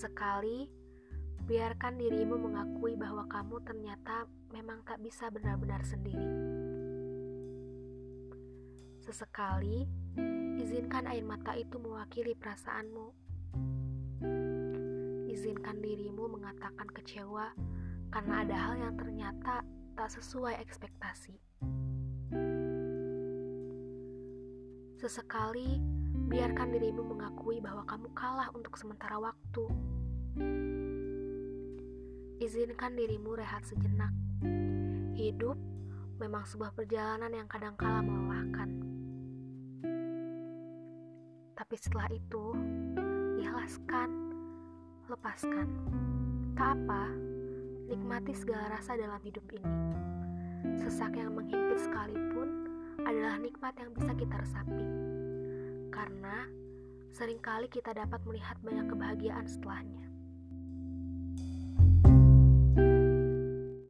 Sesekali, biarkan dirimu mengakui bahwa kamu ternyata memang tak bisa benar-benar sendiri. Sesekali, izinkan air mata itu mewakili perasaanmu. Izinkan dirimu mengatakan kecewa karena ada hal yang ternyata tak sesuai ekspektasi. Sesekali, biarkan dirimu mengakui bahwa kamu kalah untuk sementara waktu. Izinkan dirimu rehat sejenak. Hidup memang sebuah perjalanan yang kadangkala melelahkan. Tapi setelah itu, ikhlaskan, lepaskan. Tak apa, nikmati segala rasa dalam hidup ini. Sesak yang menghimpit sekalipun adalah nikmat yang bisa kita resapi. Karena sering kali kita dapat melihat banyak kebahagiaan setelahnya.